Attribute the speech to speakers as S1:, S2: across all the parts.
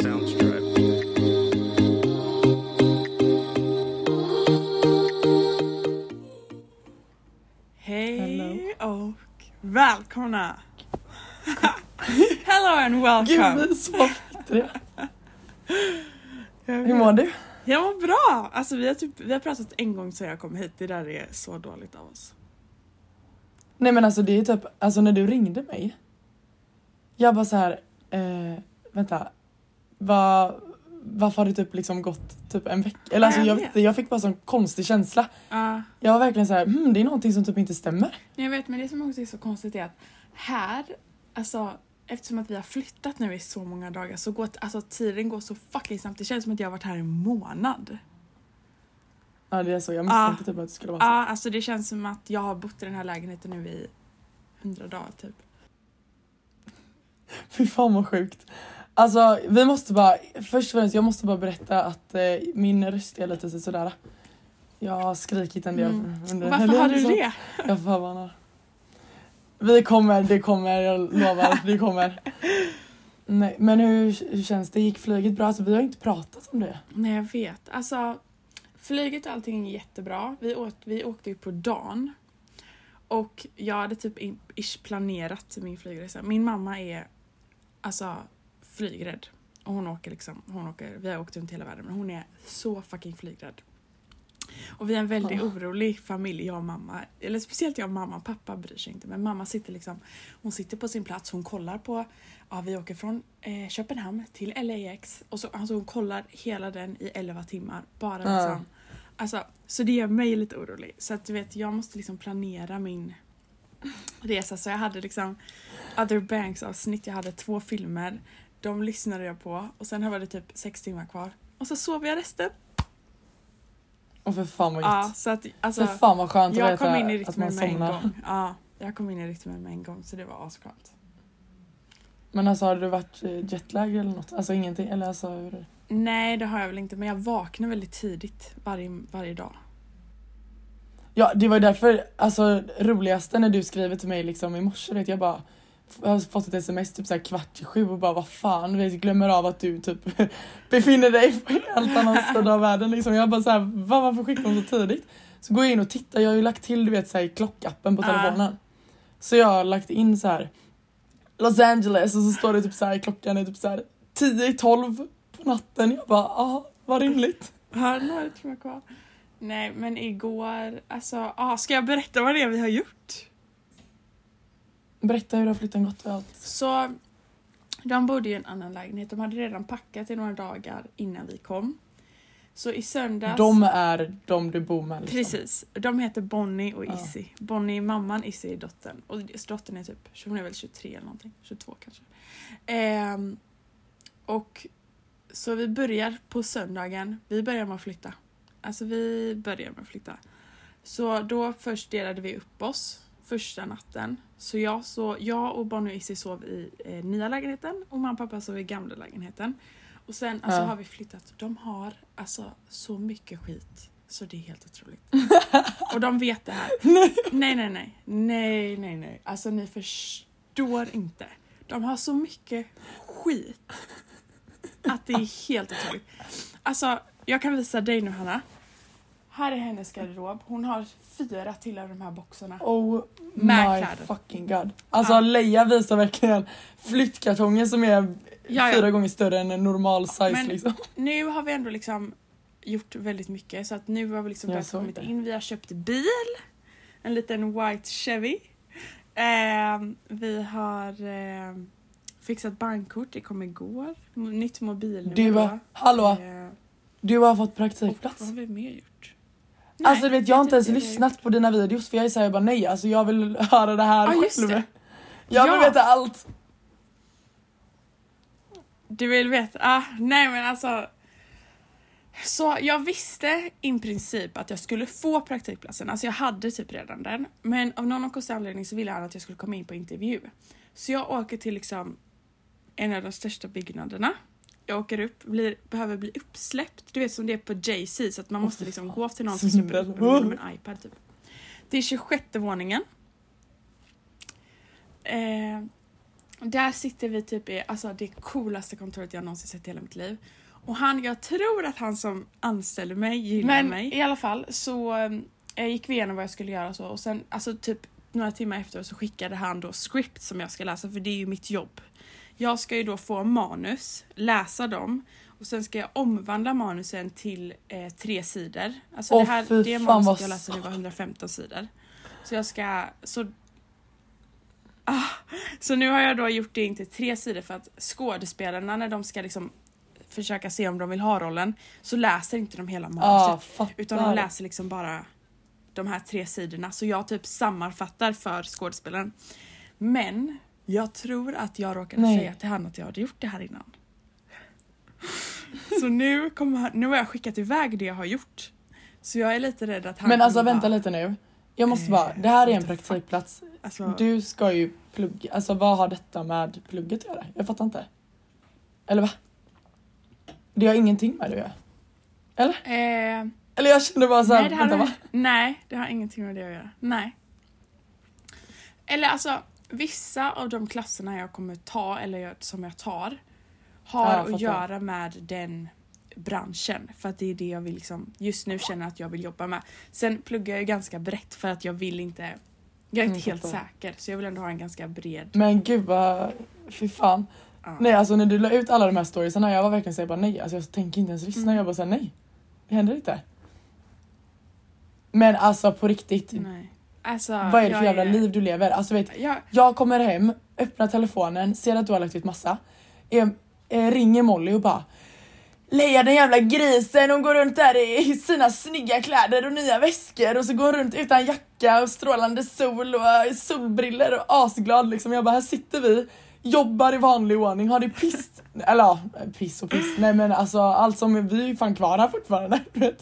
S1: Hej och välkomna! Hello and
S2: Gud
S1: welcome!
S2: vi är så fittriga. Hur mår du?
S1: Jag mår bra! Alltså vi har, typ, vi har pratat en gång sedan jag kom hit, det där är så dåligt av oss.
S2: Nej men alltså det är typ, alltså när du ringde mig. Jag bara så här, eh, vänta. Vad, varför har det typ liksom gått typ en vecka? Eller alltså
S1: Ja, jag
S2: vet jag fick bara sån konstig känsla.
S1: Ja,
S2: Jag var verkligen så här, hmm, det är någonting som typ inte stämmer.
S1: jag vet men det som också är så konstigt är att här, alltså eftersom att vi har flyttat nu i så många dagar så går alltså, tiden går så fucking snabbt. Det känns som att jag har varit här en månad.
S2: Ja det är så, jag misstänkte typ att det skulle vara så.
S1: Ja, alltså det känns som att jag har bott i den här lägenheten nu i hundra dagar typ.
S2: Fy fan vad sjukt. Alltså vi måste bara, först och främst jag måste bara berätta att eh, min röst är lite så- sådär. Jag har skrikit en del
S1: Mm.
S2: under
S1: varför har du
S2: så
S1: det?
S2: Jag förvarnar. Vi kommer, det kommer, jag lovar, det kommer. Nej, men hur, hur känns det? Gick flyget bra? Alltså, vi har inte pratat om det.
S1: Nej jag vet. Alltså flyget och allting är jättebra. Vi, åt, vi åkte ju på dagen. Och jag hade typ ish planerat min flygresa. Min mamma är alltså flygrädd. Och hon åker liksom, hon åker, vi har åkt runt hela världen men hon är så fucking flygrädd. Och vi är en väldigt
S2: Ja.
S1: orolig familj, jag och mamma. Eller speciellt jag och mamma, pappa bryr sig inte. Men mamma sitter liksom, hon sitter på sin plats, hon kollar på, ja vi åker från eh, Köpenhamn till LAX. Och så, alltså hon kollar hela den i 11 timmar. Bara liksom. Alltså, så det gör mig lite orolig. Så att du vet, jag måste liksom planera min resa. Så jag hade liksom Other Banks avsnitt, jag hade två filmer. De lyssnade jag på och sen var det typ sex timmar kvar. Och så sov jag resten.
S2: Och för fan vad
S1: Ja,
S2: gött.
S1: så att alltså,
S2: för fan vad skönt att
S1: jag
S2: veta
S1: kom in i
S2: att man
S1: en
S2: somnar.
S1: gång. Ja, jag kom in i rytmen med en gång så det var asskönt.
S2: Men alltså har du varit eh, jetlag eller något? Alltså ingenting? Eller alltså hur?
S1: Nej det har jag väl inte men jag vaknar väldigt tidigt varje, varje dag.
S2: Ja det var ju därför, alltså roligaste när du skriver till mig liksom i morse vet jag bara jag har fått ett sms typ så här kvart i sju och bara vad fan, vi glömmer av att du typ befinner dig på en helt annan sida av världen liksom. Jag bara såhär, vad varför skickar hon så tidigt? Så går jag in och tittar, jag har ju lagt till du vet så här, klockappen på telefonen. Så jag har lagt in så här Los Angeles och så står det typ så här klockan är typ så här 10 i 12 på natten. Jag bara, ja vad rimligt.
S1: Har några timmar kvar. Nej men igår, alltså, ah, ska jag berätta vad det är vi har gjort?
S2: Berätta hur har flytten gått och allt.
S1: Så de bodde i en annan lägenhet. De hade redan packat i några dagar innan vi kom. Så i söndags...
S2: De är de du bor med liksom.
S1: Precis. De heter Bonnie och
S2: Ja.
S1: Izzy. Bonnie är mamman, Izzy är dottern. Och dottern är typ, hon är väl 23 eller någonting. 22 kanske. Ehm, och så vi börjar på söndagen. Vi börjar med att flytta. Alltså vi börjar med att flytta. Så då först delade vi upp oss första natten. Så jag, så jag och Bonnie och Izzy sov i eh, nya lägenheten och mamma och pappa sov i gamla lägenheten. Och sen alltså,
S2: Ja.
S1: har vi flyttat. De har alltså så mycket skit så det är helt otroligt. och de vet det här.
S2: Nej.
S1: Nej, nej, nej. Nej, nej, nej. Alltså ni förstår inte. De har så mycket skit. Att det är helt otroligt. Alltså, jag kan visa dig nu Hanna. Här är hennes garderob. Hon har fyra till av de här boxarna.
S2: Oh my
S1: kläder.
S2: fucking god. Alltså
S1: Ja.
S2: Leia visar verkligen flyttkartongen som är
S1: Ja, ja.
S2: fyra gånger större än en normal size
S1: Men-
S2: liksom.
S1: Nu har vi ändå liksom gjort väldigt mycket så att nu har vi liksom börjat kommit in. Vi har köpt bil. En liten white Chevy. Ehm, vi har ehm, fixat bankkort, det kom igår. Nytt mobilnummer.
S2: Du hallå,
S1: Eh,
S2: du har fått
S1: och
S2: praktikplats.
S1: vad har vi mer gjort?
S2: Alltså du vet jag har inte ens lyssnat på dina videos för jag är såhär bara nej alltså jag vill höra det här
S1: just
S2: själv.
S1: det.
S2: Jag vill
S1: Ja.
S2: veta allt.
S1: Du vill veta? Ah, nej men alltså. Så jag visste i princip att jag skulle få praktikplatsen, alltså jag hade typ redan den. Men av någon konstig anledning så ville han att jag skulle komma in på intervju. Så jag åker till liksom en av de största byggnaderna. Jag åker upp, blir, behöver bli uppsläppt. Du vet som det är på JC så att man
S2: Åh,
S1: måste liksom
S2: fan.
S1: gå till någon som släpper upp med en iPad typ. Det är 26 våningen. Eh, där sitter vi typ i alltså, det coolaste kontoret jag någonsin sett i hela mitt liv. Och han, jag tror att han som anställde mig gillar
S2: Men
S1: mig. i alla fall så eh, gick vi igenom vad jag skulle göra och så och sen alltså typ några timmar efter så skickade han då script som jag ska läsa för det är ju mitt jobb. Jag ska ju då få manus, läsa dem och sen ska jag omvandla manusen till eh, tre sidor. Alltså
S2: Åh,
S1: det här det manuset
S2: vad
S1: jag läste nu var 115 sidor. Så jag ska, så Ah, så nu har jag då gjort det in till tre sidor för att skådespelarna när de ska liksom försöka se om de vill ha rollen så läser inte de hela manuset.
S2: Ja, fattar.
S1: utan de läser liksom bara de här tre sidorna så jag typ sammanfattar för skådespelaren. Men jag tror att jag råkade
S2: Nej.
S1: säga till han att jag hade gjort det här innan. Så nu, kommer nu har jag skickat iväg det jag har gjort. Så jag är lite rädd att han
S2: Men alltså vänta
S1: bara,
S2: lite nu. Jag måste
S1: Eh,
S2: bara, det här är en praktikplats.
S1: Alltså,
S2: Du ska ju plugga, alltså vad har detta med plugget att göra? Jag fattar inte. Eller va? Det har ingenting med det att göra. Eller?
S1: eh,
S2: Eller jag kände bara såhär,
S1: har,
S2: vänta va?
S1: nej, det har ingenting med det att göra. Nej. Eller alltså, vissa av de klasserna jag kommer ta, eller som jag tar, har
S2: Ja,
S1: att göra med den branschen. För att det är det jag vill liksom, just nu känner att jag vill jobba med. Sen pluggar jag ganska brett för att jag vill inte, jag är inte
S2: Mm,
S1: helt
S2: fattar.
S1: säker. Så jag vill ändå ha en ganska bred...
S2: Men gud vad, fy fan.
S1: Ja.
S2: Nej alltså när du la ut alla de här storiesarna jag var verkligen såhär bara nej, alltså jag tänker inte ens lyssna.
S1: Mm.
S2: Jag bara såhär nej, det händer inte. Men alltså på riktigt,
S1: Nej. Alltså,
S2: vad är det för
S1: jag
S2: jävla
S1: är-
S2: liv du lever? Alltså vet,
S1: Jag,
S2: jag kommer hem, öppnar telefonen, ser att du har lagt ut massa. Eh, eh, ringer Molly och bara Leia den jävla grisen, hon går runt där i sina snygga kläder och nya väskor och så går hon runt utan jacka och strålande sol och eh, solbriller och asglad liksom. Jag bara här sitter vi, jobbar i vanlig ordning, har det piss, eller ja, piss och piss, nej men alltså allt som, vi är ju fan kvar här fortfarande.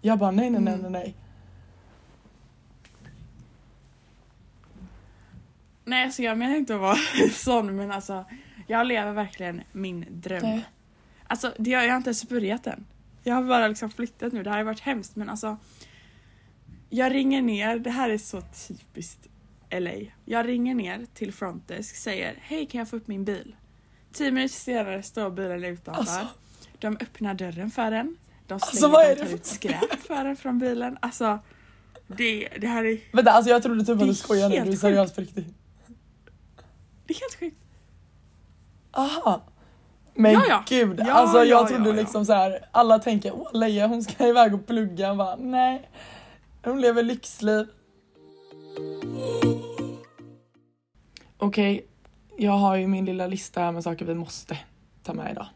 S2: Jag bara nej nej nej nej nej.
S1: Nej, så jag menar inte att vara sån men alltså jag lever verkligen min dröm.
S2: Nej.
S1: Alltså det har jag inte ens börjat än. Jag har bara liksom flyttat nu, det här har varit hemskt men alltså Jag ringer ner, det här är så typiskt LA. Jag ringer ner till frontdesk, säger hej kan jag få upp min bil? Tio minuter senare står bilen utanför.
S2: Alltså.
S1: De öppnar dörren för den. De
S2: Alltså,
S1: slänger,
S2: det
S1: tar ut skräp för den från bilen. Alltså det, det här är,
S2: Vänta alltså jag trodde typ att
S1: Det
S2: du skojade nu, du är seriös på riktigt.
S1: Det är helt sjukt.
S2: Aha. Men
S1: Ja, ja.
S2: gud,
S1: Ja,
S2: alltså jag
S1: ja,
S2: trodde liksom så här. alla tänker åh Leia hon ska iväg och plugga, bara, nej. Hon lever lyxliv. Okej, jag har ju min lilla lista här med saker vi måste ta med idag.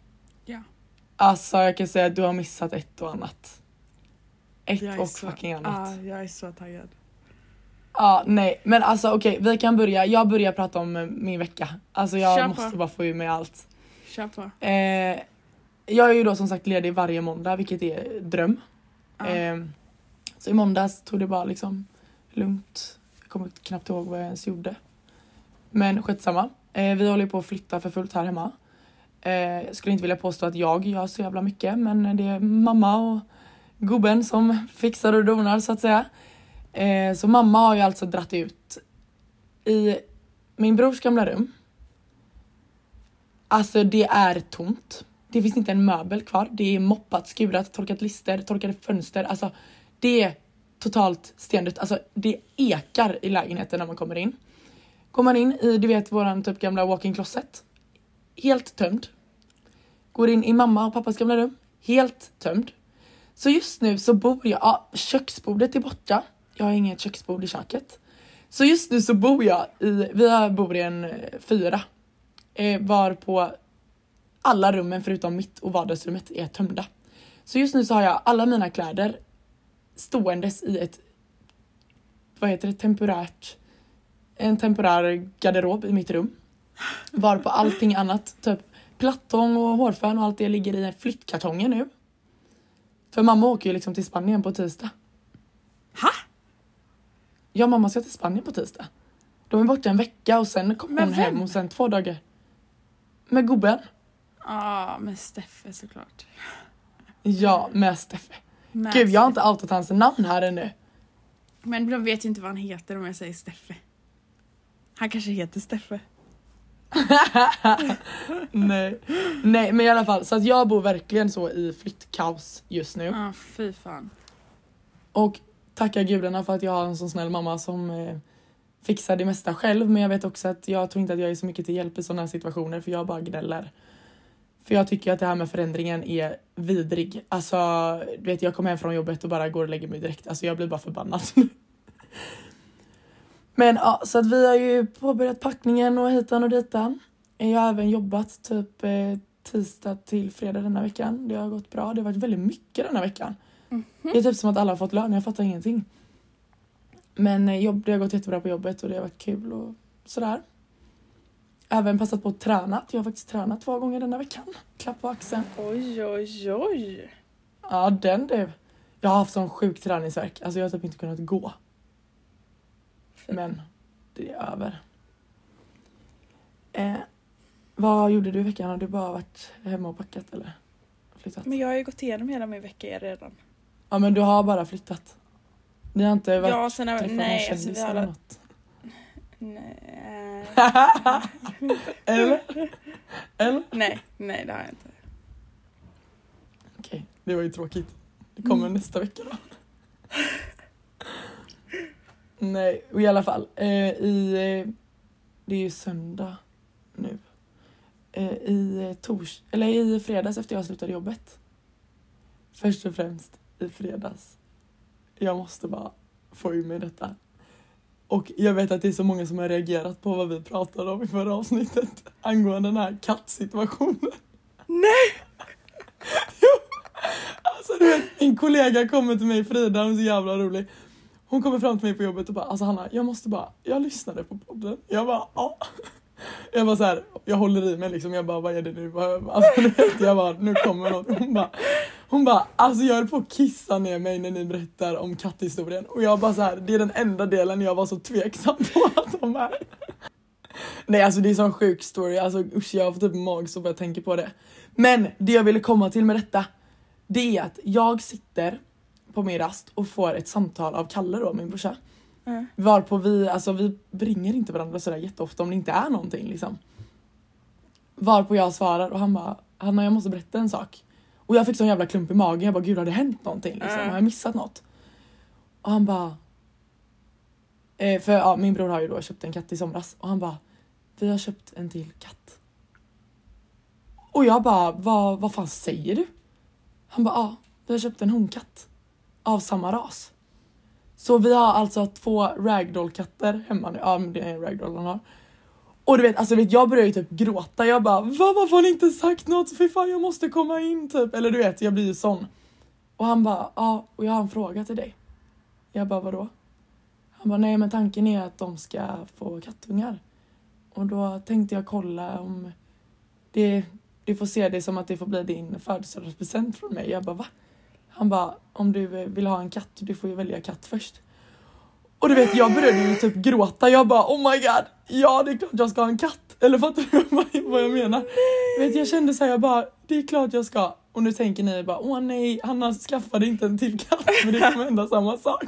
S1: Ja.
S2: Alltså jag kan säga att du har missat ett och annat. Ett och
S1: så-
S2: fucking annat.
S1: Ja, jag är så taggad.
S2: Ja, nej, men alltså okej, vi kan börja. Jag börjar prata om eh, min vecka. Alltså jag
S1: Kör på.
S2: måste bara få ur mig allt.
S1: Kör på.
S2: Eh, jag är ju då som sagt ledig varje måndag, vilket är dröm.
S1: Ja.
S2: Eh, så i måndags tog det bara liksom lugnt. Jag kommer knappt ihåg vad jag ens gjorde. Men skitsamma. Eh, vi håller ju på att flytta för fullt här hemma. Eh, skulle inte vilja påstå att jag gör så jävla mycket, men det är mamma och gubben som fixar och donar så att säga. Eh, så mamma har ju alltså dratt ut i min brors gamla rum. Alltså det är tomt. Det finns inte en möbel kvar. Det är moppat, skurat, torkat lister, torkade fönster. Alltså det är totalt stendött. Alltså det ekar i lägenheten när man kommer in. Går man in i, du vet våran typ gamla walk-in closet. Helt tömd. Går in i mamma och pappas gamla rum. Helt tömd. Så just nu så bor jag, ja, köksbordet är borta. Jag har inget köksbord i köket. Så just nu så bor jag i, vi bor i en eh, fyra. Eh, var på alla rummen förutom mitt och vardagsrummet är tömda. Så just nu så har jag alla mina kläder ståendes i ett, vad heter det, temporärt, en temporär garderob i mitt rum. Var på allting annat, typ plattång och hårfön och allt det ligger i flyttkartonger nu. För mamma åker ju liksom till Spanien på tisdag. Ja, mamma ska till Spanien på tisdag. De är borta en vecka och sen kommer hon hem och sen två dagar. Med gubben.
S1: Ja, med Steffe såklart.
S2: Ja, med Steffe.
S1: Med
S2: Gud, jag har inte outat hans namn här ännu.
S1: Men de vet ju inte vad han heter om jag säger Steffe. Han kanske heter Steffe.
S2: Nej. Nej men i alla fall så att jag bor verkligen så i flyttkaos just nu.
S1: Ja, fy fan.
S2: Och tacka gudarna för att jag har en så snäll mamma som eh, fixar det mesta själv men jag vet också att jag tror inte att jag är så mycket till hjälp i sådana här situationer för jag bara gnäller. För jag tycker att det här med förändringen är vidrig. Alltså, du vet jag kommer hem från jobbet och bara går och lägger mig direkt. Alltså jag blir bara förbannad. men ja, så att vi har ju påbörjat packningen och hitan och ditan. Jag har även jobbat typ eh, tisdag till fredag denna veckan. Det har gått bra. Det har varit väldigt mycket denna veckan. Det är typ som att alla har fått lön, jag fattar ingenting. Men eh, jobb, det har gått jättebra på jobbet och det har varit kul och sådär. Även passat på att träna. Jag har faktiskt tränat två gånger denna veckan. Klapp på axeln.
S1: Oj, oj, oj.
S2: Ja, den du. Jag har haft sån sjuk träningsvärk. Alltså jag har typ inte kunnat gå. Men det är över. Eh, vad gjorde du i veckan? Har du bara varit hemma och packat eller flyttat?
S1: Men jag har ju gått igenom hela min vecka redan.
S2: Ja men du har bara flyttat. Ni har inte varit
S1: Ja, sen har
S2: träffat
S1: nej,
S2: någon
S1: alltså
S2: kändis
S1: har
S2: eller något?
S1: Nej.
S2: eller? Eller?
S1: nej, nej det har jag inte.
S2: Okej, det var ju tråkigt. Det kommer
S1: Mm.
S2: nästa vecka då. Nej, och i alla fall. Eh, i, eh, det är ju söndag nu. Eh, I eh, tors eller i fredags efter jag slutade jobbet. Först och främst i fredags. Jag måste bara få ur mig detta. Och jag vet att det är så många som har reagerat på vad vi pratade om i förra avsnittet angående den här kattsituationen.
S1: Nej!
S2: Alltså du vet, en kollega kommer till mig, Frida, hon är så jävla rolig. Hon kommer fram till mig på jobbet och bara, alltså Hanna, jag måste bara, jag lyssnade på podden. Jag bara, ja. Jag bara så här, jag håller i mig liksom, jag bara, vad är det nu? Alltså, nu vet, jag bara, nu kommer något. Hon bara, hon bara, alltså jag höll på att kissa ner mig när ni berättar om katthistorien. Och jag bara så här, det är den enda delen jag var så tveksam på att de är. Nej alltså det är en sån sjuk story, alltså usch jag får typ magsår bara jag tänker på det. Men det jag ville komma till med detta, det är att jag sitter på min rast och får ett samtal av Kalle då, min brorsa.
S1: Mm.
S2: Varpå vi, alltså vi ringer inte varandra sådär jätteofta om det inte är någonting liksom. Varpå jag svarar och han bara, Hanna jag måste berätta en sak. Och jag fick sån jävla klump i magen, jag bara gud har det hänt någonting liksom?
S1: Mm.
S2: Har jag missat något? Och han bara eh, För ja, min bror har ju då köpt en katt i somras och han bara Vi har köpt en till katt. Och jag bara vad, vad fan säger du? Han bara ja, vi har köpt en honkatt. Av samma ras. Så vi har alltså två ragdoll-katter hemma nu. Ja men det är en ragdoll han har. Och du vet, alltså vet, jag börjar ju typ gråta. Jag bara va varför har ni inte sagt något? Fy fan jag måste komma in typ. Eller du vet jag blir ju sån. Och han bara ja och jag har en fråga till dig. Jag bara vadå? Han bara nej men tanken är att de ska få kattungar. Och då tänkte jag kolla om det, du får se det som att det får bli din födelsedagspresent från mig. Jag bara va? Han bara om du vill ha en katt, du får ju välja katt först. Och du vet jag började ju typ gråta. Jag bara oh my god, ja det är klart jag ska ha en katt. Eller fattar du vad- jag menar? Vet, jag kände så här, jag bara det är klart jag ska. Och nu tänker ni bara åh nej, Hanna skaffade inte en till katt för det kommer hända samma sak.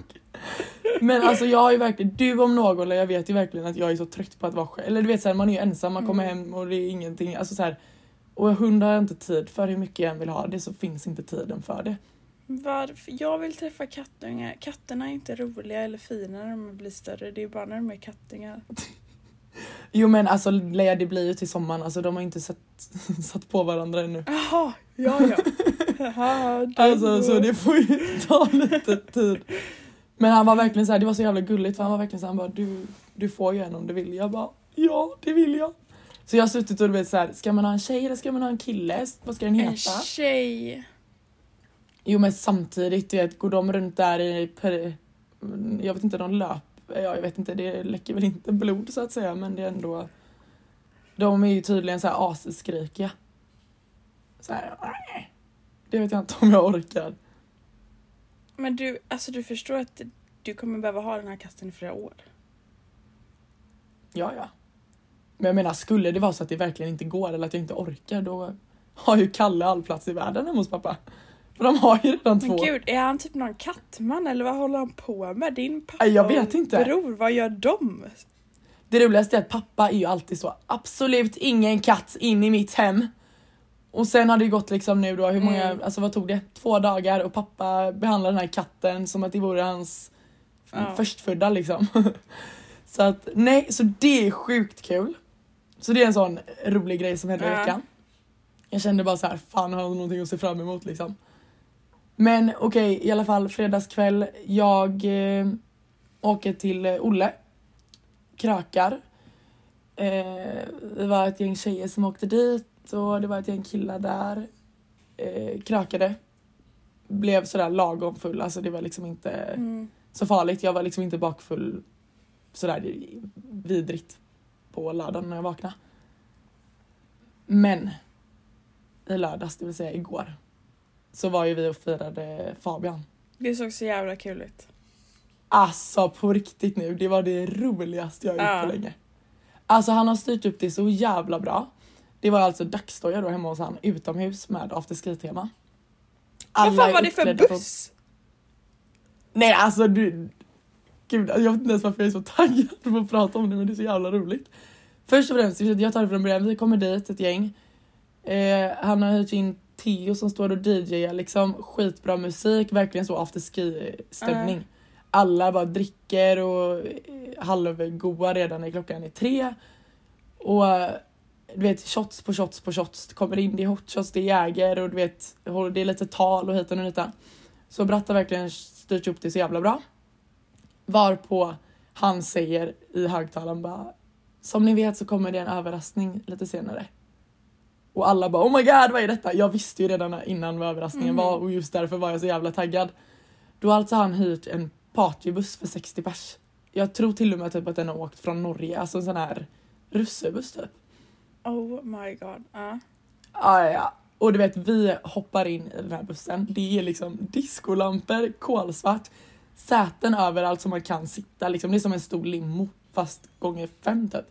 S2: Men alltså jag har ju verkligen, du om någon, eller jag vet ju verkligen att jag är så trött på att vara själv. Eller du vet så här, man är ju ensam, man kommer hem och det är ingenting. Alltså så här, och hund har jag inte tid för hur mycket jag än vill ha det så finns inte tiden för det.
S1: Varför? Jag vill träffa kattungar. Katterna är inte roliga eller fina när de blir större. Det är bara när de är kattungar.
S2: Jo men alltså Leia det blir ju till sommaren, alltså de har inte satt, satt på varandra ännu.
S1: Jaha, ja ja.
S2: Alltså så det får ju ta lite tid. Men han var verkligen så här, det var så jävla gulligt för han var verkligen så här, han bara du, du får ju en om du vill. Jag bara ja det vill jag. Så jag har suttit och du vet så här, ska man ha en tjej eller ska man ha en kille? Vad ska den
S1: En
S2: heta?
S1: tjej.
S2: Jo men samtidigt, vet, går de runt där i, per, jag vet inte, de löp, ja, jag vet inte, det läcker väl inte blod så att säga men det är ändå, de är ju tydligen så här asskrikiga. Så här, "Nej." det vet jag inte om jag orkar.
S1: Men du, alltså du förstår att du kommer behöva ha den här katten i flera år.
S2: Ja, ja. Men jag menar, skulle det vara så att det verkligen inte går eller att jag inte orkar då har ju Kalle all plats i världen hemma hos pappa. För de har ju redan
S1: Men
S2: två.
S1: gud, är han typ någon kattman eller vad håller han på med? Din pappa
S2: jag vet
S1: och
S2: inte.
S1: bror, vad gör de?
S2: Det roligaste är att pappa är ju alltid så, absolut ingen katt in i mitt hem. Och sen har det gått liksom nu då, hur många,
S1: Mm.
S2: alltså vad tog det? Två dagar och pappa behandlar den här katten som att det vore hans
S1: Ja.
S2: förstfödda liksom. så att nej, så det är sjukt kul. Så det är en sån rolig grej som hände i
S1: Ja.
S2: veckan. Jag kände bara så här, fan har jag någonting att se fram emot liksom. Men okej, i alla fall fredagskväll. Jag eh, åker till eh, Olle. Krökar. Eh, det var ett gäng tjejer som åkte dit och det var ett gäng killar där. Eh, krökade. Blev sådär lagom full, alltså det var liksom inte
S1: Mm.
S2: så farligt. Jag var liksom inte bakfull sådär vidrigt på lördagen när jag vaknade. Men i lördags, det vill säga igår, så var ju vi och firade Fabian.
S1: Det såg så jävla kul ut.
S2: Alltså på riktigt nu, det var det roligaste jag gjort
S1: Ja.
S2: på länge. Alltså han har styrt upp det så jävla bra. Det var alltså dagsstoja då hemma hos han utomhus med afterski-tema.
S1: Vad fan var det för
S2: uppklädda på-
S1: buss?
S2: Nej alltså du. Gud, jag vet inte ens varför jag är så taggad på att prata om det men det är så jävla roligt. Först och främst, jag tar det från början, vi kommer dit ett gäng. Eh, han har hyrt in Theo som står och DJar liksom skitbra musik, verkligen så afterski stämning.
S1: Mm.
S2: Alla bara dricker och eh, halvgoa redan när klockan är tre. Och eh, du vet shots på shots på shots, det kommer in, det är hot shots, det är jäger och du vet det är lite tal och hit och dit. Så Bratt har verkligen styrt upp det så jävla bra. Varpå han säger i högtalaren bara Som ni vet så kommer det en överraskning lite senare. Och alla bara oh my god vad är detta? Jag visste ju redan innan vad överraskningen
S1: Mhm.
S2: var och just därför var jag så jävla taggad. Då har alltså han hyrt en partybuss för 60 pers. Jag tror till och med typ att den har åkt från Norge, alltså en sån här russebuss typ.
S1: Oh my god. Ja.
S2: Ah, ja, ja. Och du vet, vi hoppar in i den här bussen. Det är liksom discolampor, kolsvart, säten överallt som man kan sitta. Liksom. Det är som en stor limo fast gånger fem typ.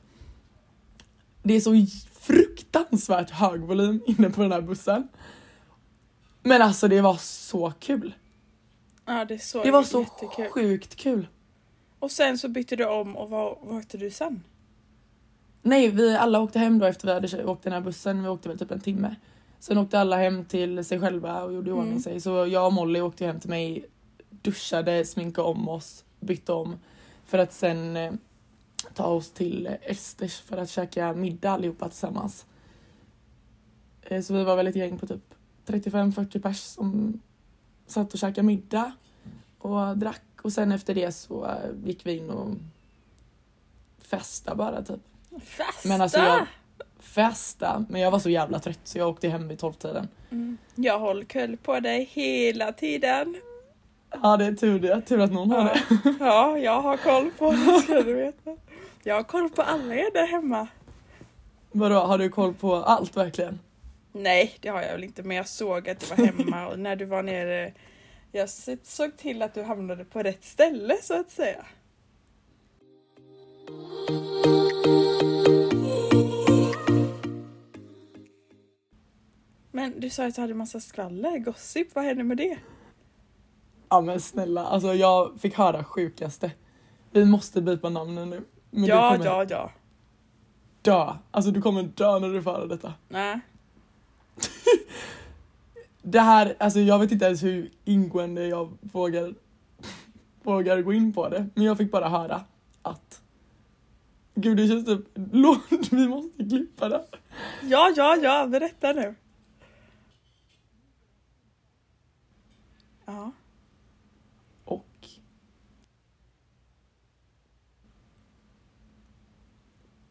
S2: Det är så fruktansvärt hög volym inne på den här bussen. Men alltså det var så kul.
S1: ja, det såg
S2: Det var så
S1: jättekul.
S2: sjukt kul.
S1: Och sen så bytte du om och vad, vad åkte du sen?
S2: Nej, vi alla åkte hem då efter vi hade åkt den här bussen. Vi åkte väl typ en timme. Sen åkte alla hem till sig själva och gjorde i ordning
S1: Mm.
S2: sig. Så jag och Molly åkte hem till mig, duschade, sminkade om oss, bytte om. För att sen eh, ta oss till Esters för att käka middag allihopa tillsammans. Eh, så vi var väl ett gäng på typ 35-40 pers som satt och käkade middag och drack. Och sen efter det så eh, gick vi in och festade bara typ.
S1: Festa!
S2: Men alltså jag festa, men jag var så jävla trött så jag åkte hem vid tolvtiden.
S1: mm. Jag håller koll på dig hela tiden.
S2: Ja det är tur det, tur att någon har
S1: Ja.
S2: det.
S1: ja, jag har koll på det ska du veta. Jag har koll på alla er där hemma.
S2: Vadå, har du koll på allt verkligen?
S1: Nej, det har jag väl inte, men jag såg att du var hemma och när du var nere jag såg till att du hamnade på rätt ställe så att säga. Men du sa att du hade massa skvaller, gossip, vad hände med det?
S2: Ja men snälla, alltså jag fick höra sjukaste. Vi måste byta namnen nu. Men
S1: ja,
S2: du
S1: ja, ja.
S2: dö. Alltså du kommer dö när du får höra detta.
S1: Nej.
S2: Det här, alltså jag vet inte ens hur ingående jag vågar, vågar gå in på det. Men jag fick bara höra att Gud det känns typ, låt, vi måste klippa det.
S1: Ja, ja, ja, berätta nu. Ja.
S2: och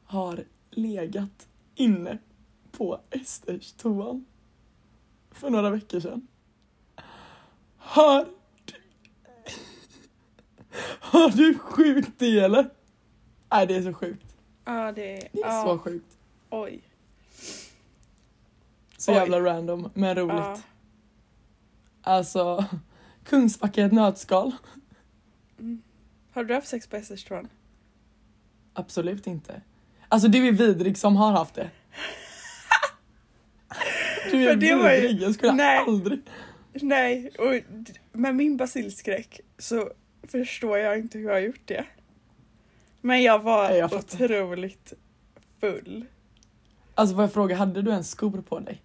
S2: har legat inne på Esters toan för några veckor sedan. Har du... Har du sjukt det eller? Nej det är så sjukt.
S1: Ja, det är...
S2: Det är
S1: ja.
S2: så sjukt.
S1: Oj.
S2: Så
S1: Oj.
S2: jävla random men roligt.
S1: Ja.
S2: Alltså Kungsbacka är ett nötskal.
S1: Mm. Har du haft sex på Esterstrån?
S2: Absolut inte. Alltså du är vidrig som har haft det. Du är
S1: det var ju-
S2: vidrig, jag skulle
S1: Nej.
S2: aldrig...
S1: Nej, och med min basilskräck så förstår jag inte hur jag har gjort det. Men jag var
S2: Nej, jag
S1: otroligt full.
S2: Alltså får jag fråga, hade du en skor på dig?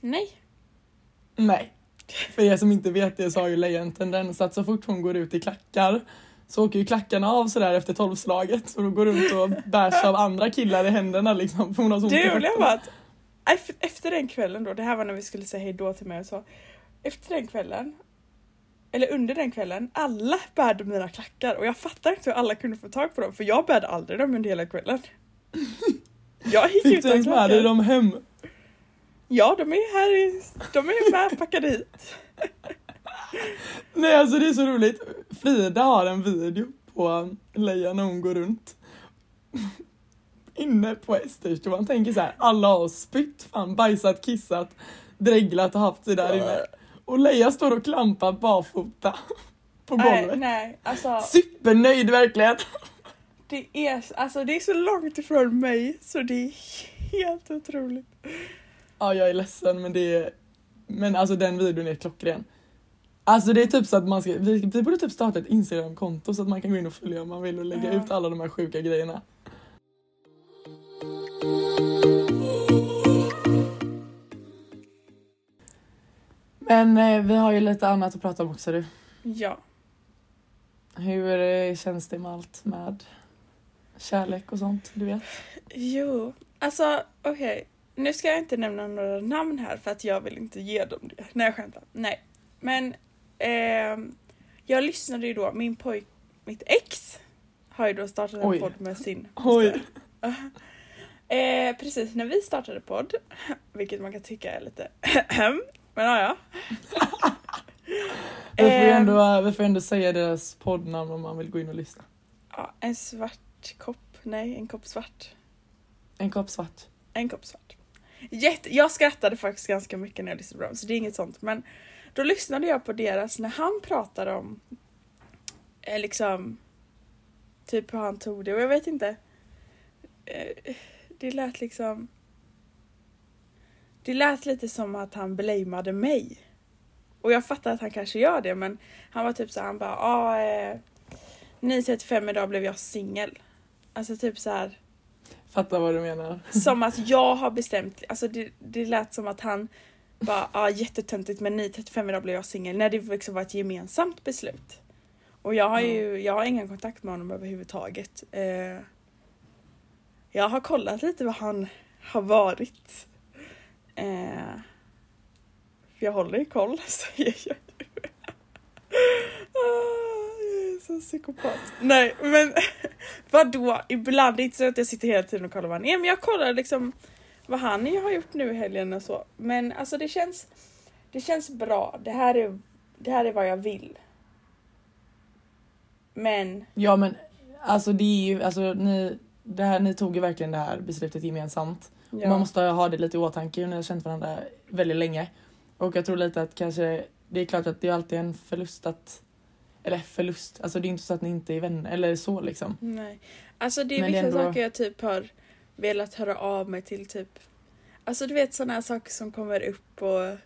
S1: Nej.
S2: Nej. För er som inte vet det så har ju Leia en tendens att så fort hon går ut i klackar så åker ju klackarna av sådär efter tolvslaget och då går runt och bärs av andra killar i händerna liksom. För hon har så fötterna.
S1: var att ef- efter den kvällen då, det här var när vi skulle säga hej då till mig och så. Efter den kvällen, eller under den kvällen, alla bärde mina klackar och jag fattar inte hur alla kunde få tag på dem för jag bärde aldrig dem under hela kvällen. Jag gick
S2: Fick du
S1: utan
S2: ens med dig
S1: klackar.
S2: dem hem?
S1: Ja, de är här i, de är med packade hit.
S2: Nej alltså det är så roligt. Frida har en video på Leia när hon går runt. Inne på Estersstuan. Tänker så här, alla har spytt, fan bajsat, kissat, dreglat och haft sig där inne. Och Leia står och klampar barfota på golvet.
S1: nej, alltså
S2: Supernöjd verkligen.
S1: det, är, alltså det är så långt ifrån mig så det är helt otroligt.
S2: Ja jag är ledsen men det är... Men alltså den videon är klockren. Alltså det är typ så att man ska, vi, vi borde typ starta ett instagramkonto så att man kan gå in och följa om man vill och lägga ut alla de här sjuka grejerna. Men eh, vi har ju lite annat att prata om också du.
S1: Ja.
S2: Hur eh, känns det med allt med kärlek och sånt, du vet?
S1: Jo, alltså okej. Nu ska jag inte nämna några namn här för att jag vill inte ge dem det. Nej jag skämtar. Nej. Men ehm, jag lyssnade ju då, min pojk, mitt ex har ju då startat en
S2: Oj.
S1: podd med sin
S2: Oj.
S1: Eh, precis när vi startade podd, vilket man kan tycka är lite men ja ja.
S2: Vi får, ju
S1: Ehm,
S2: ändå, vi får ändå säga deras poddnamn om man vill gå in och lyssna.
S1: ja, en svart kopp, nej en kopp svart.
S2: En kopp svart.
S1: En kopp svart. Jätte, jag skrattade faktiskt ganska mycket när jag lyssnade på dem, så det är inget sånt. Men då lyssnade jag på deras när han pratade om eh, liksom typ hur han tog det och jag vet inte. Eh, det lät liksom det lät lite som att han blameade mig. Och jag fattar att han kanske gör det men han var typ så här, han bara ah, eh, 9.35 idag blev jag singel. Alltså typ så här.
S2: Fattar vad du menar.
S1: Som att jag har bestämt, alltså det, det lät som att han bara, ja ah, jättetöntigt men 9.35 idag blev jag singel när det liksom var ett gemensamt beslut. Och jag har ju, jag har ingen kontakt med honom överhuvudtaget. Eh, jag har kollat lite vad han har varit. Eh, för jag håller ju koll säger jag. Ah, jag är så psykopat. Nej men vadå? Ibland, det är inte så att jag sitter hela tiden och kollar vad han är men jag kollar liksom vad han har gjort nu i helgen och så. Men alltså det känns, det känns bra. Det här är, det här är vad jag vill. Men
S2: Ja men alltså det är ju, alltså ni, det här, ni tog ju verkligen det här beslutet gemensamt.
S1: ja,
S2: Man måste ha det lite i åtanke, ni har känt varandra väldigt länge. Och jag tror lite att kanske, det är klart att det är alltid en förlust att, eller förlust, alltså det är inte så att ni inte är vänner eller så liksom.
S1: nej. Alltså det är
S2: Men det
S1: vissa
S2: är ändå-
S1: saker jag typ har velat höra av mig till typ. Alltså du vet sådana här saker som kommer upp och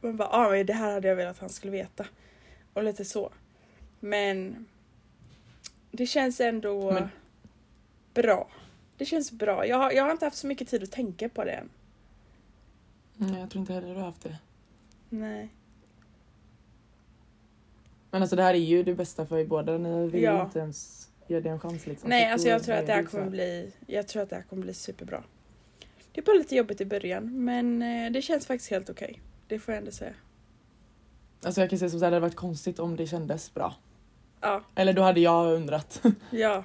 S1: man bara ah, men det här hade jag velat att han skulle veta. Och lite så. Men det känns ändå
S2: Men-
S1: bra. Det känns bra. Jag har, jag har inte haft så mycket tid att tänka på det än.
S2: Mm, jag tror inte heller du har haft det.
S1: Nej.
S2: Men alltså det här är ju det bästa för er båda, ni vill
S1: Ja.
S2: inte ens ge det en chans liksom.
S1: Nej,
S2: Så
S1: alltså jag tror att det
S2: är
S1: här kommer bli, jag tror att det här kommer bli superbra. Det är bara lite jobbigt i början, men eh, det känns faktiskt helt okej. Det får jag ändå säga.
S2: Alltså jag kan säga som så här, det hade varit konstigt om det kändes bra.
S1: Ja,
S2: Eller då hade jag undrat.
S1: ja.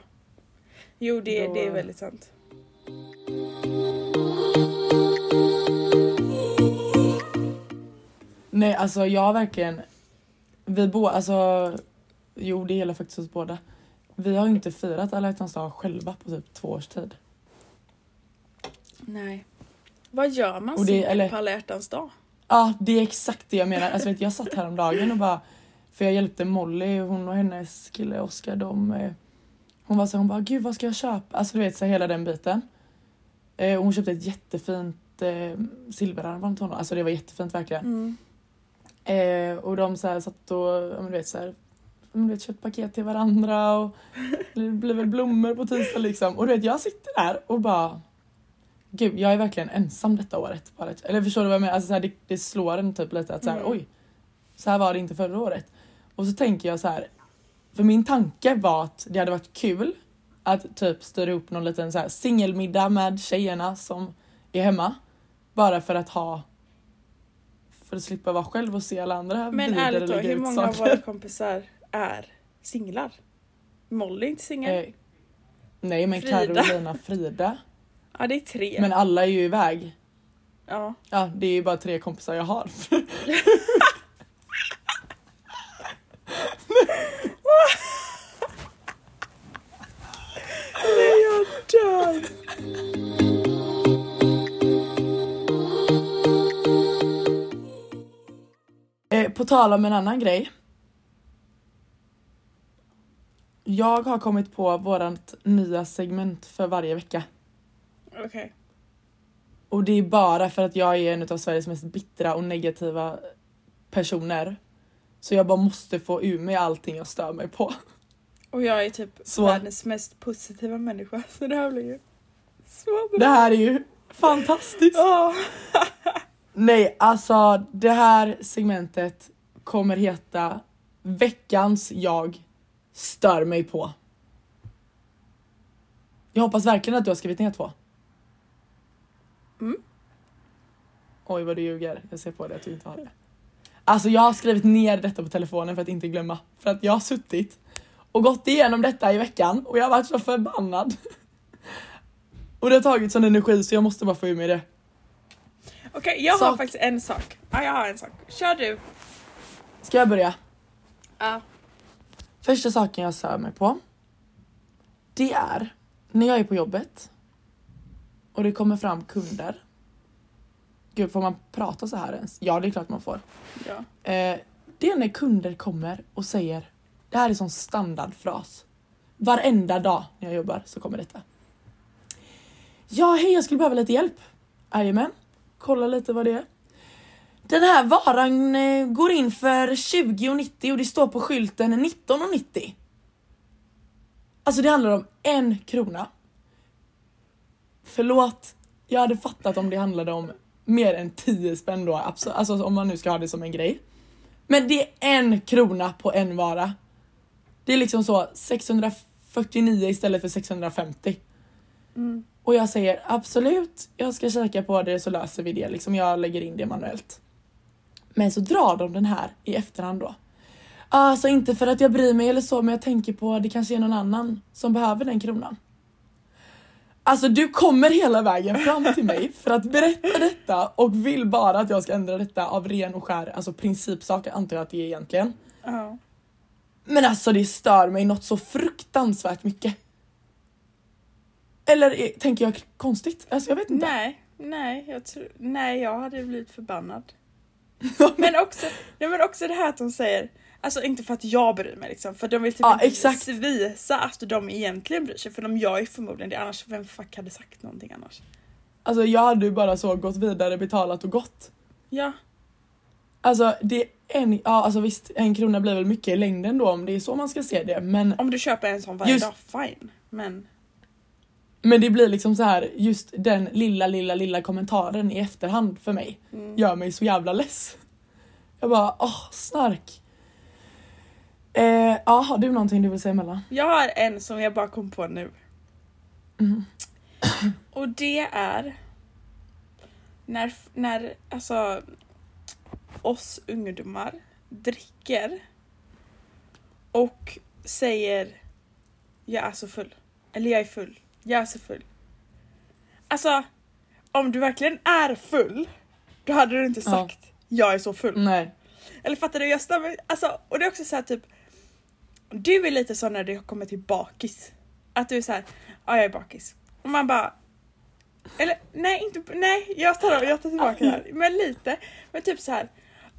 S1: Jo, det,
S2: Då-
S1: det är väldigt sant.
S2: Nej alltså jag har verkligen, vi båda, alltså jo det gäller faktiskt oss båda. Vi har ju inte firat alla hjärtans dag själva på typ två års tid.
S1: Nej. Vad gör man
S2: det- eller-
S1: på alla hjärtans dag?
S2: Ja det är exakt det jag menar. Alltså vet, jag satt häromdagen och bara, för jag hjälpte Molly, hon och hennes kille Oskar, de eh, hon var så hon bara gud vad ska jag köpa? Alltså du vet så hela den biten. Eh, hon köpte ett jättefint eh, silverarmband till honom, alltså det var jättefint verkligen.
S1: Mm.
S2: Eh, och de så här satt och, ja, men du vet så här, men du vet, köpt paket till varandra och det blir väl blommor på tisdag liksom. Och du vet jag sitter där och bara Gud jag är verkligen ensam detta året. Bara, eller förstår du vad jag menar? Alltså, så här, det, det slår en typ lite att så här,
S1: Mm.
S2: oj. Så här var det inte förra året. Och så tänker jag så här. För min tanke var att det hade varit kul att typ styra upp någon liten så här singelmiddag med tjejerna som är hemma. Bara för att ha för att slippa vara själv och se alla andra
S1: Men ärligt då, hur många av
S2: saker.
S1: våra kompisar är singlar? Molly är inte singel.
S2: Eh, nej men
S1: Frida.
S2: Carolina Frida.
S1: Ja det är tre.
S2: Men alla är ju iväg.
S1: Ja.
S2: Ja det är ju bara tre kompisar jag har.
S1: Nej jag dör!
S2: Eh, på tal om en annan grej. Jag har kommit på vårat nya segment för varje vecka.
S1: Okej.
S2: Och det är bara för att jag är en av Sveriges mest bittra och negativa personer. Så jag bara måste få ur mig allting jag stör mig på.
S1: Och jag är typ
S2: Så.
S1: världens mest positiva människa så det här blir ju så bra.
S2: Det här är ju fantastiskt. Nej, alltså det här segmentet kommer heta Veckans jag stör mig på. Jag hoppas verkligen att du har skrivit ner två.
S1: Mm.
S2: Oj vad du ljuger, jag ser på dig att du inte har det. Alltså jag har skrivit ner detta på telefonen för att inte glömma. För att jag har suttit och gått igenom detta i veckan och jag har varit så förbannad. Och det har tagit sån energi så jag måste bara få ur mig det.
S1: Okej jag har
S2: Sak.
S1: faktiskt en sak. Ja jag har en sak. Kör du.
S2: Ska jag börja?
S1: Ja.
S2: Första saken jag stör mig på. Det är när jag är på jobbet och det kommer fram kunder. Gud, får man prata så här ens? Ja, det är klart man får.
S1: ja.
S2: Eh, det är när kunder kommer och säger, det här är sån standardfras. Varenda dag när jag jobbar så kommer detta. Ja, hej, jag skulle behöva lite hjälp. Jajamän, kolla lite vad det är. Den här varan eh, går in för 20,90 och det står på skylten 19,90. Alltså det handlar om en krona. Förlåt, jag hade fattat om det handlade om mer än 10 spänn då, alltså om man nu ska ha det som en grej. Men det är en krona på en vara. Det är liksom så 649 istället för 650.
S1: Mm.
S2: Och jag säger absolut, jag ska kika på det så löser vi det. Liksom jag lägger in det manuellt. Men så drar de den här i efterhand då. Alltså inte för att jag bryr mig eller så men jag tänker på att det kanske är någon annan som behöver den kronan. Alltså du kommer hela vägen fram till mig för att berätta detta och vill bara att jag ska ändra detta av ren och skär alltså principsaker antar jag att det är egentligen.
S1: Ja.
S2: Men alltså det stör mig något så fruktansvärt mycket. Eller är, tänker jag konstigt? Alltså jag vet inte.
S1: Nej, nej, jag tror, nej, jag hade blivit förbannad. Men också, nej, men också det här att de säger, alltså inte för att jag bryr mig liksom, för de vill typ
S2: Ja,
S1: inte visa att de egentligen bryr sig, för de gör ju förmodligen det, annars vem fuck hade sagt någonting annars?
S2: Alltså jag hade ju bara så gått vidare, betalat och gått.
S1: Ja,
S2: Alltså det är en, ja alltså visst en krona blir väl mycket i längden då om det är så man ska se det men,
S1: om du köper en sån varje
S2: Just-
S1: dag, fine. Men
S2: men det blir liksom så här just den lilla lilla lilla kommentaren i efterhand för mig
S1: mm,
S2: gör mig så jävla less. Jag bara åh snark. Eh, ja har du någonting du vill säga Mella?
S1: jag har en som jag bara kom på nu.
S2: Mm.
S1: Och det är när, när alltså oss ungdomar dricker och säger jag är så full. Eller jag är full. Jag är så full. Alltså, om du verkligen är full, då hade du inte
S2: Ja.
S1: sagt jag är så full.
S2: Nej.
S1: Eller fattar du? Jag mig, alltså, och det är också så här typ Du är lite så när det kommer till bakis. Att du är så här, ja jag är bakis. Och man bara Eller nej inte, nej jag tar, jag tar tillbaka det här. Men lite. Men typ så här.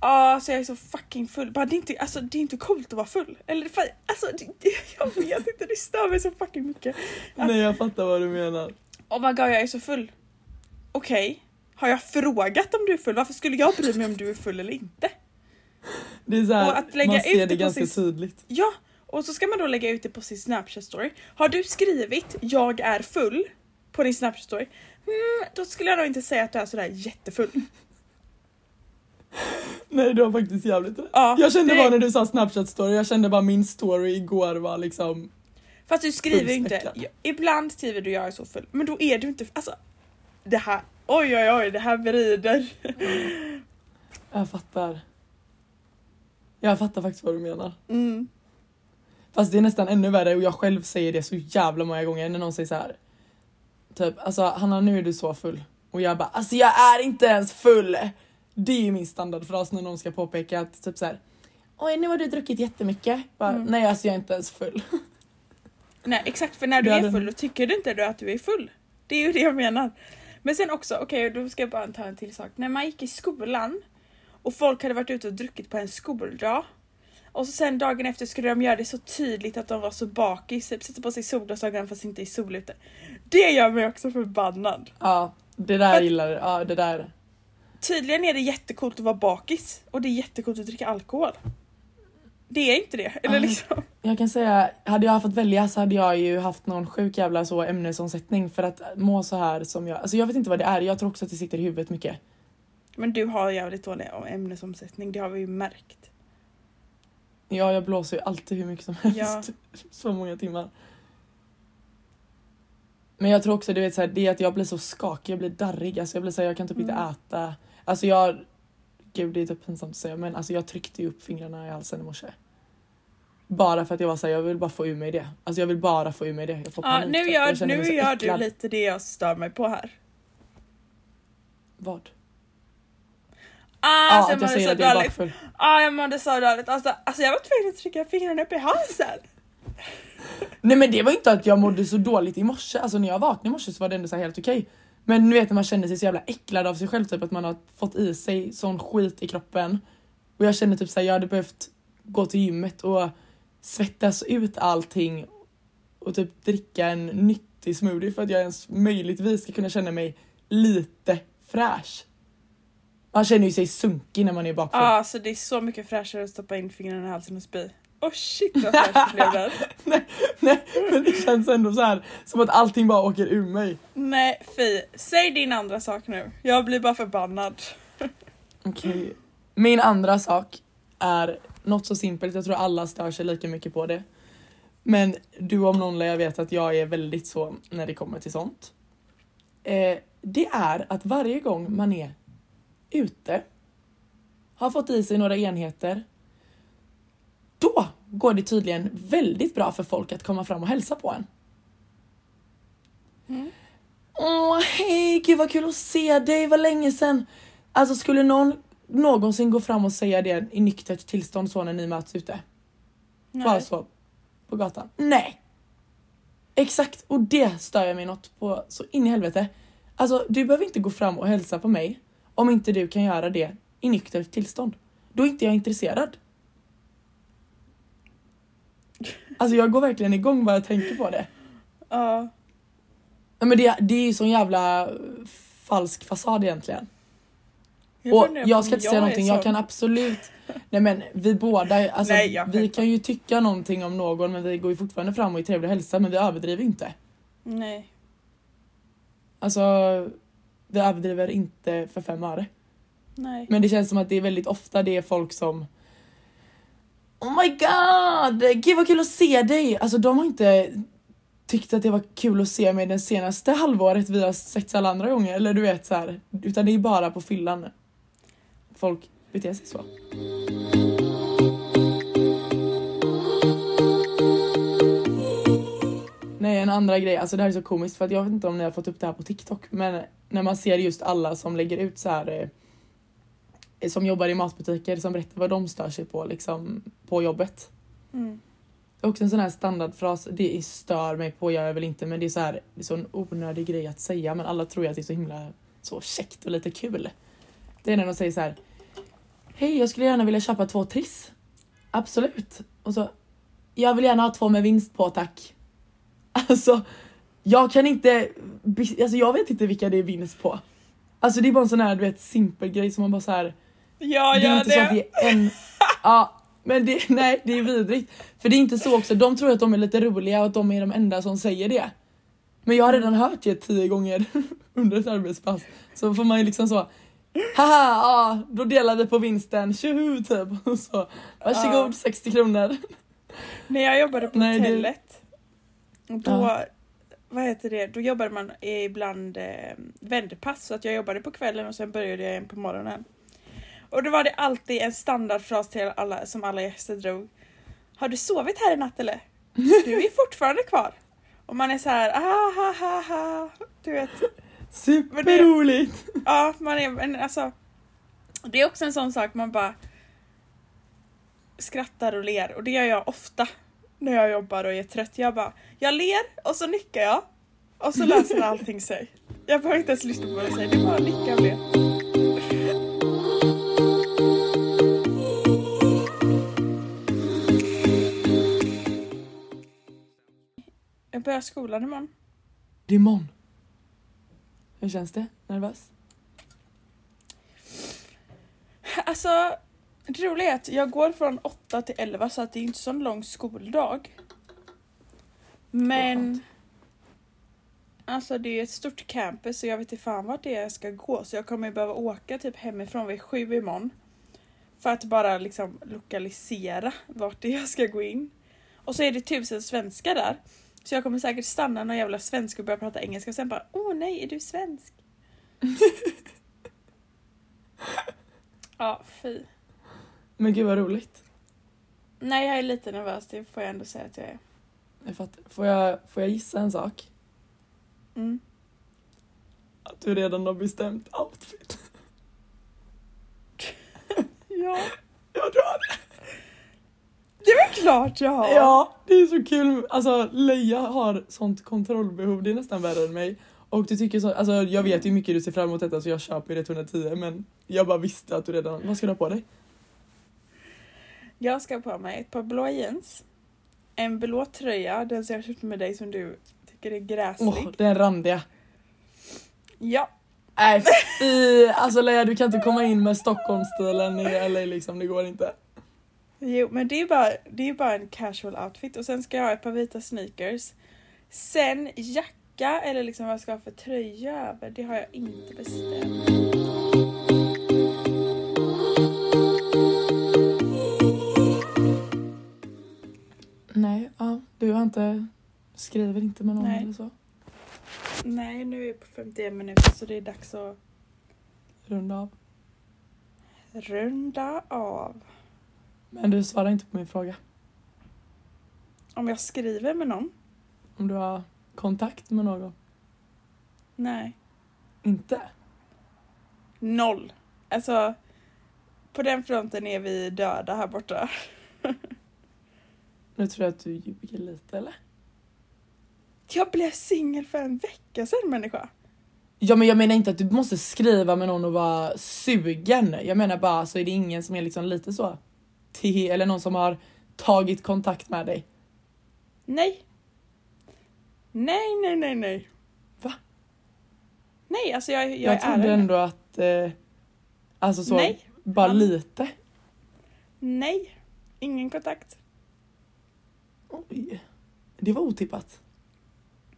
S1: Ja alltså jag är så fucking full. Bara, det, är inte, alltså, det är inte coolt att vara full. Eller fa- alltså det, det, jag vet inte, det stör mig så fucking mycket.
S2: Nej jag fattar vad du menar.
S1: Oh my god jag är så full. Okej, har jag frågat om du är full? Varför skulle jag bry mig om du är full eller inte?
S2: Det är så här,
S1: Och att lägga
S2: man ser
S1: ut
S2: det ganska
S1: sin-
S2: tydligt.
S1: Ja, och så ska man då lägga ut det på sin Snapchat story. Har du skrivit jag är full på din Snapchat story, mm, då skulle jag nog inte säga att du är sådär jättefull.
S2: Nej det var faktiskt jävligt rätt.
S1: Ja,
S2: Jag kände
S1: det-
S2: bara när du sa snapchat story, jag kände bara min story igår var liksom
S1: Fast du skriver inte, ibland skriver du jag är så full, men då är du inte, alltså det här, oj oj oj, det här vrider.
S2: Jag fattar. Jag fattar faktiskt vad du menar.
S1: Mm.
S2: Fast det är nästan ännu värre och jag själv säger det så jävla många gånger när någon säger så här. Typ alltså Hanna nu är du så full. Och jag bara alltså jag är inte ens full. Det är ju min standardfras när någon ska påpeka att typ så här. Oj nu har du druckit jättemycket. Bara,
S1: Mm.
S2: Nej alltså jag är inte ens full.
S1: Nej exakt, för när du
S2: Det
S1: är full då tycker du inte du att du är full. Det är ju det jag menar. Men sen också, okej då ska jag bara ta en till sak. När man gick i skolan och folk hade varit ute och druckit på en skoldag och så sen dagen efter skulle de göra det så tydligt att de var så bakis, typ sätta på sig solglasögon fast inte i sol ute. Det gör mig också förbannad.
S2: Ja det där
S1: För-
S2: gillar. Ja det där.
S1: Tydligen är det jättecoolt att vara bakis och det är jättecoolt att dricka alkohol. Det är inte det, eller
S2: Ah.
S1: liksom.
S2: Jag kan säga, hade jag fått välja så hade jag ju haft någon sjuk jävla så ämnesomsättning för att må så här som jag. Alltså jag vet inte vad det är, jag tror också att det sitter i huvudet mycket.
S1: Men du har jävligt dålig ämnesomsättning, det har vi ju märkt.
S2: Ja, jag blåser ju alltid hur mycket som helst.
S1: Ja.
S2: så många timmar. Men jag tror också du vet så här, det är att jag blir så skakig, jag blir darrig, alltså jag blir så här, jag kan typ inte
S1: Mm.
S2: äta. Alltså jag, gud det är typ pinsamt att säga men alltså jag tryckte ju upp fingrarna i halsen i morse. Bara för att jag var såhär, jag vill bara få ur mig det. Alltså jag vill bara få ur mig det. Jag får
S1: Ja,
S2: panik,
S1: nu
S2: typ.
S1: gör,
S2: Jag
S1: nu gör du lite det jag stör mig på här.
S2: Vad?
S1: Ah,
S2: Ja,
S1: alltså,
S2: att
S1: jag mådde så dåligt.
S2: bakfull.
S1: Ah, jag mådde så dåligt. Alltså, alltså jag var tvungen att trycka fingrarna upp i halsen.
S2: Nej men det var inte att jag mådde så dåligt i morse, alltså när jag vaknade i morse så var det ändå så här helt okej. Men nu vet när man känner sig så jävla äcklad av sig själv, typ att man har fått i sig sån skit i kroppen. Och jag känner typ såhär, jag hade behövt gå till gymmet och svettas ut allting och typ dricka en nyttig smoothie för att jag ens möjligtvis ska kunna känna mig lite fräsch. Man känner ju sig sunkig när man är bakfull.
S1: Ja, alltså det är så mycket fräschare att stoppa in fingrarna i halsen och spy. Oh shit vad fräscht det blev där.
S2: Nej, men det känns ändå så här som att allting bara åker ur mig.
S1: Nej fy, säg din andra sak nu. Jag blir bara förbannad.
S2: Okej. Min andra sak är något så simpelt, jag tror alla stör sig lika mycket på det. Men du om någon lär vet att jag är väldigt så när det kommer till sånt. Eh, det är att varje gång man är ute, har fått i sig några enheter, då går det tydligen väldigt bra för folk att komma fram och hälsa på en.
S1: Mm.
S2: Åh hej, gud vad kul att se dig, vad länge sedan. Alltså skulle någon någonsin gå fram och säga det i nyktert tillstånd så när ni möts ute? Bara
S1: Nej.
S2: så på gatan? Nej! Exakt, och det stör jag mig något på så in i helvete. Alltså du behöver inte gå fram och hälsa på mig om inte du kan göra det i nyktert tillstånd. Då är inte jag intresserad. Alltså jag går verkligen igång bara jag tänker på det.
S1: Ja.
S2: Ja, men det, det är ju sån jävla eh, falsk fasad egentligen.
S1: Jag
S2: och jag ska inte säga någonting, jag kan absolut Nej men vi båda, alltså,
S1: Nej,
S2: vi kan ju tycka någonting om någon men vi går ju fortfarande fram och är trevliga och hälsar men vi överdriver inte.
S1: Nej.
S2: Alltså vi överdriver inte för fem öre.
S1: Nej.
S2: Men det känns som att det är väldigt ofta det är folk som Oh my god! Gud vad kul att se dig! Alltså de har inte tyckt att det var kul att se mig det senaste halvåret vi har setts alla andra gånger. Eller du vet så här. Utan det är bara på fyllan folk beter sig så. Nej en andra grej, alltså det här är så komiskt för att jag vet inte om ni har fått upp det här på TikTok men när man ser just alla som lägger ut så här eh, som jobbar i matbutiker som berättar vad de stör sig på liksom på jobbet.
S1: Mm.
S2: Också en sån här standardfras, det stör mig på, jag är väl inte men det är så här, det är så en onödig grej att säga men alla tror ju att det är så himla så käckt och lite kul. Det är när de säger så här. Hej jag skulle gärna vilja köpa två Triss. Absolut. Och så jag vill gärna ha två med vinst på tack. Alltså jag kan inte, alltså jag vet inte vilka det är vinst på. Alltså det är bara en sån här du vet simpel grej som man bara så här
S1: Ja,
S2: det är inte så att det är en Ja, men det, nej, det är vidrigt. För det är inte så också, de tror att de är lite roliga och att de är de enda som säger det. Men jag har redan hört det tio gånger under ett arbetspass. Så får man ju liksom så, haha, ja, då delar vi på vinsten, tjoho typ. Och så, varsågod,
S1: Ja.
S2: 60 kronor.
S1: När jag jobbade på
S2: Nej, det-
S1: hotellet, då,
S2: Ja.
S1: vad heter det, då jobbade man ibland eh, vändpass. Så att jag jobbade på kvällen och sen började jag igen på morgonen. Och då var det alltid en standardfras till alla, som alla gäster drog. Har du sovit här i natt eller? Du är fortfarande kvar. Och man är så här, ah, ha, ha, ha. Du vet,
S2: Superroligt!
S1: ja man är, men alltså. Det är också en sån sak man bara skrattar och ler och det gör jag ofta när jag jobbar och är trött. Jag bara, jag ler och så nickar jag och så löser allting sig. Jag behöver inte ens lyssna på vad du säger, det är bara att nicka och le. Jag börjar skolan imorgon.
S2: Det är imorgon. Hur känns det? Nervös?
S1: Alltså, det roliga är att jag går från 8 till 11 så att det är inte så lång skoldag. Men alltså det är ett stort campus så jag vet inte fan vart det är jag ska gå så jag kommer behöva åka typ hemifrån vid sju imorgon. För att bara liksom lokalisera vart det är jag ska gå in. Och så är det tusen svenskar där. Så jag kommer säkert stanna någon jävla svensk och börja prata engelska och sen bara åh nej är du svensk? ja fy.
S2: Men gud vad roligt.
S1: Nej, jag är lite nervös, det får jag ändå säga att jag är.
S2: Jag fattar. Får jag, får jag gissa en sak?
S1: Mm.
S2: Att du redan har bestämt outfit.
S1: Ja,
S2: Ja, du har det.
S1: Det är väl klart jag har.
S2: Ja, det är så kul. Alltså Leia har sånt kontrollbehov, det är nästan värre än mig. Och du tycker så, alltså jag vet ju hur mycket du ser fram emot detta så jag köper det till 110 men jag bara visste att du redan, vad ska du ha på dig?
S1: Jag ska ha på mig ett par blå jeans, en blå tröja, den som jag köpte med dig som du tycker är gräslig.
S2: Åh, den randiga.
S1: Ja,
S2: Nej fy, alltså Leia du kan inte komma in med Stockholmsstilen i LA liksom, det går inte.
S1: Jo, men det är bara, det är bara en casual outfit och sen ska jag ha ett par vita sneakers. Sen jacka eller liksom vad jag ska ha för tröja över, det har jag inte bestämt.
S2: Nej, ja, du har inte, skriver inte med någon
S1: Nej.
S2: eller så?
S1: Nej, nu är vi på 51 minuter så det är dags att
S2: Runda av.
S1: runda av.
S2: Men du svarar inte på min fråga.
S1: Om jag skriver med någon?
S2: Om du har kontakt med någon?
S1: Nej.
S2: Inte?
S1: Noll. Alltså, på den fronten är vi döda här borta.
S2: Nu tror jag att du ljuger lite eller?
S1: Jag blev singel för en vecka sedan människa.
S2: Ja men jag menar inte att du måste skriva med någon och vara sugen. Jag menar bara så är det ingen som är liksom lite så till eller någon som har tagit kontakt med dig.
S1: Nej. Nej, nej, nej, nej.
S2: Va?
S1: Nej, alltså jag, jag,
S2: Jag,
S1: är
S2: trodde
S1: ärlig.
S2: ändå att eh, alltså så
S1: Nej.
S2: bara
S1: Han-
S2: lite.
S1: Nej. Ingen kontakt.
S2: Oj. Det var otippat.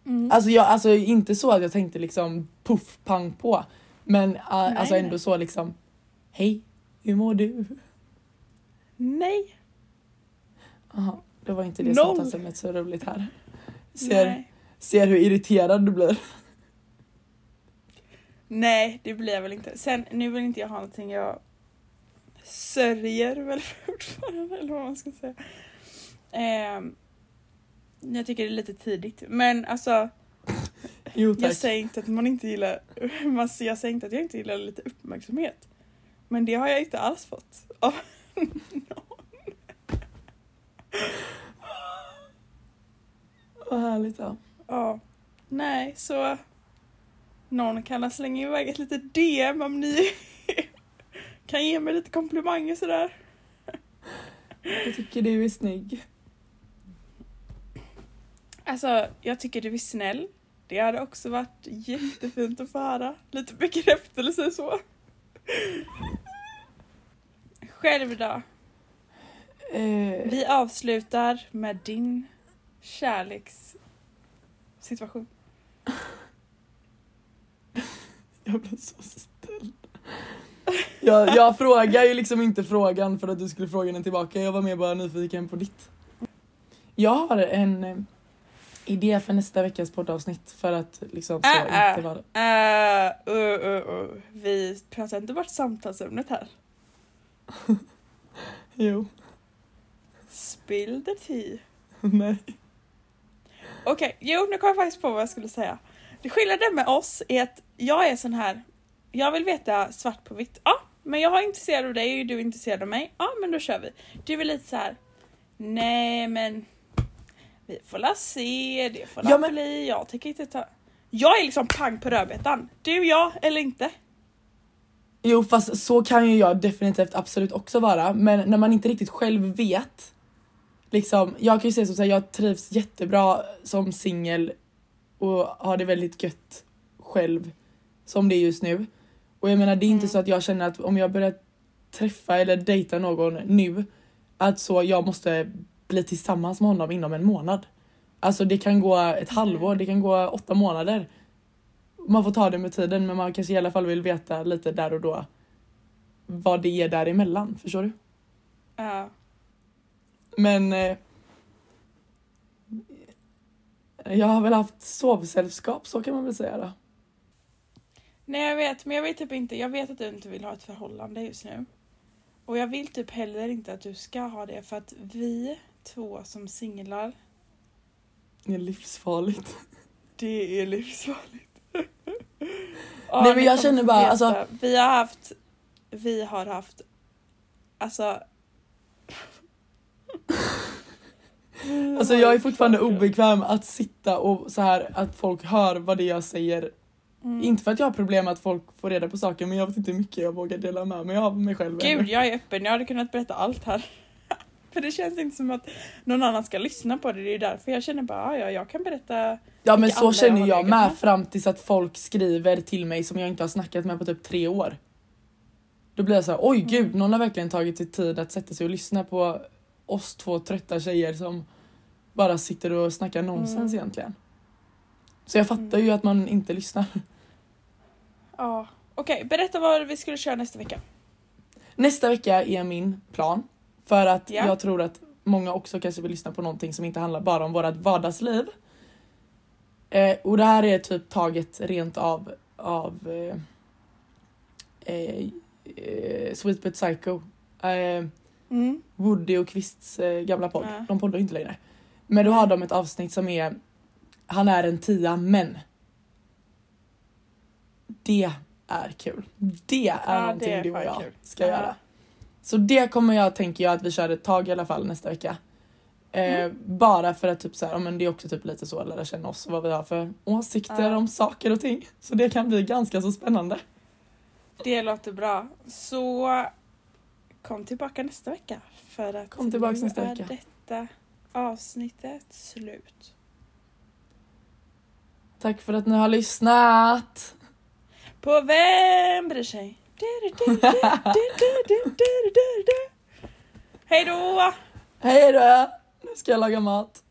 S1: Mm.
S2: Alltså, jag, alltså inte så att jag tänkte liksom puff pang på. Men uh, alltså
S1: nej.
S2: ändå så liksom Hej, hur mår du?
S1: Nej.
S2: Aha, det var inte det
S1: Noll.
S2: samtalsämnet så roligt här. Ser,
S1: Nej.
S2: ser hur irriterad du blir.
S1: Nej, det blir jag väl inte. Sen, nu vill inte jag ha någonting jag sörjer väl fortfarande, eller vad man ska säga. Ehm, jag tycker det är lite tidigt, men alltså
S2: Jo
S1: jag säger inte att man inte gillar, jag säger inte att jag inte gillar lite uppmärksamhet. Men det har jag inte alls fått.
S2: Vad härligt ja.
S1: Ja, nej, så någon kan slänga iväg ett litet DM om ni kan ge mig lite komplimanger sådär.
S2: Jag tycker du är snygg.
S1: Alltså, jag tycker du är snäll. Det hade också varit jättefint att få höra. Lite bekräftelse så. Själv då?
S2: Eh,
S1: Vi avslutar med din kärlekssituation.
S2: Jag blev så ställd. Jag, jag frågar ju liksom inte frågan för att du skulle fråga den tillbaka. Jag var mer bara nyfiken på ditt. Jag har en eh, idé för nästa veckas poddavsnitt för att liksom så
S1: Äh, äh.
S2: inte vara...
S1: Uh, uh, uh, uh. Vi pratar inte bort samtalsämnet här.
S2: Jo,
S1: Spill the tea.
S2: nej.
S1: Okej, jo nu kom jag faktiskt på vad jag skulle säga. Det skillnaden med oss är att jag är sån här, jag vill veta svart på vitt. Ja, men jag är intresserad av dig och du är intresserad av mig. Ja, men då kör vi. Du är lite så här. nej men vi får la se, det får la
S2: Ja, men-
S1: bli, jag tänker inte ta... Jag är liksom pang på rödbetan. Du, jag eller inte.
S2: Jo fast så kan ju jag definitivt absolut också vara men när man inte riktigt själv vet Liksom, jag kan ju säga så att jag trivs jättebra som singel och har det väldigt gött själv som det är just nu. Och jag menar det är inte
S1: Mm.
S2: så att jag känner att om jag börjar träffa eller dejta någon nu att så jag måste bli tillsammans med honom inom en månad. Alltså det kan gå ett halvår, det kan gå åtta månader. Man får ta det med tiden men man kanske i alla fall vill veta lite där och då vad det är däremellan, förstår du?
S1: Ja.
S2: Men eh, jag har väl haft sovsällskap, så kan man väl säga då.
S1: Nej jag vet, men jag vet typ inte. Jag vet att du inte vill ha ett förhållande just nu. Och jag vill typ heller inte att du ska ha det för att vi två som singlar,
S2: Det är livsfarligt.
S1: det är livsfarligt.
S2: Nej, men jag känner bara, alltså-
S1: Vi har haft, vi har haft, alltså.
S2: Alltså jag är fortfarande obekväm att sitta och så här att folk hör vad det jag säger.
S1: Mm.
S2: Inte för att jag har problem med att folk får reda på saker men jag vet inte hur mycket jag vågar dela med mig av mig själv.
S1: Gud, jag är öppen. Jag hade kunnat berätta allt här. För det känns inte som att någon annan ska lyssna på det. Det är därför jag känner bara, "Ah, ja, jag kan berätta.
S2: Ja men så känner
S1: jag
S2: med
S1: med.
S2: fram tills att folk skriver till mig som jag inte har snackat med på typ tre år. Då blir jag så här, oj
S1: Mm.
S2: gud, någon har verkligen tagit sig tid att sätta sig och lyssna på oss två trötta tjejer som bara sitter och snackar nonsens
S1: Mm.
S2: egentligen. Så jag fattar
S1: Mm.
S2: ju att man inte lyssnar.
S1: Ja, okej. berätta vad vi skulle köra nästa vecka.
S2: Nästa vecka är min plan. För att
S1: Ja.
S2: jag tror att många också kanske vill lyssna på någonting som inte handlar bara om vårt vardagsliv. Eh, och det här är typ taget rent av av eh, eh, eh, Sweet But Psycho. Eh,
S1: Mm.
S2: Woody och Kvists eh, gamla podd.
S1: Ja.
S2: De poddar inte längre. Men då har de ett avsnitt som är Han är en tia men. Det är kul. Det är
S1: Ja,
S2: någonting
S1: det är
S2: du och jag
S1: kul.
S2: ska
S1: Ja.
S2: göra. Så det kommer jag, tänker jag, att vi kör ett tag i alla fall nästa vecka. Eh,
S1: Mm.
S2: Bara för att typ så här, men det är också typ lite så att lära känna oss och vad vi har för åsikter
S1: Ja.
S2: om saker och ting. Så det kan bli ganska så spännande.
S1: Det låter bra. Så kom tillbaka nästa vecka. För att
S2: Kom tillbaks
S1: nu
S2: nästa
S1: är
S2: vecka.
S1: detta avsnittet slut.
S2: Tack för att ni har lyssnat.
S1: På vem bryr sig? Hej då!
S2: Hej då! Nu ska jag laga mat.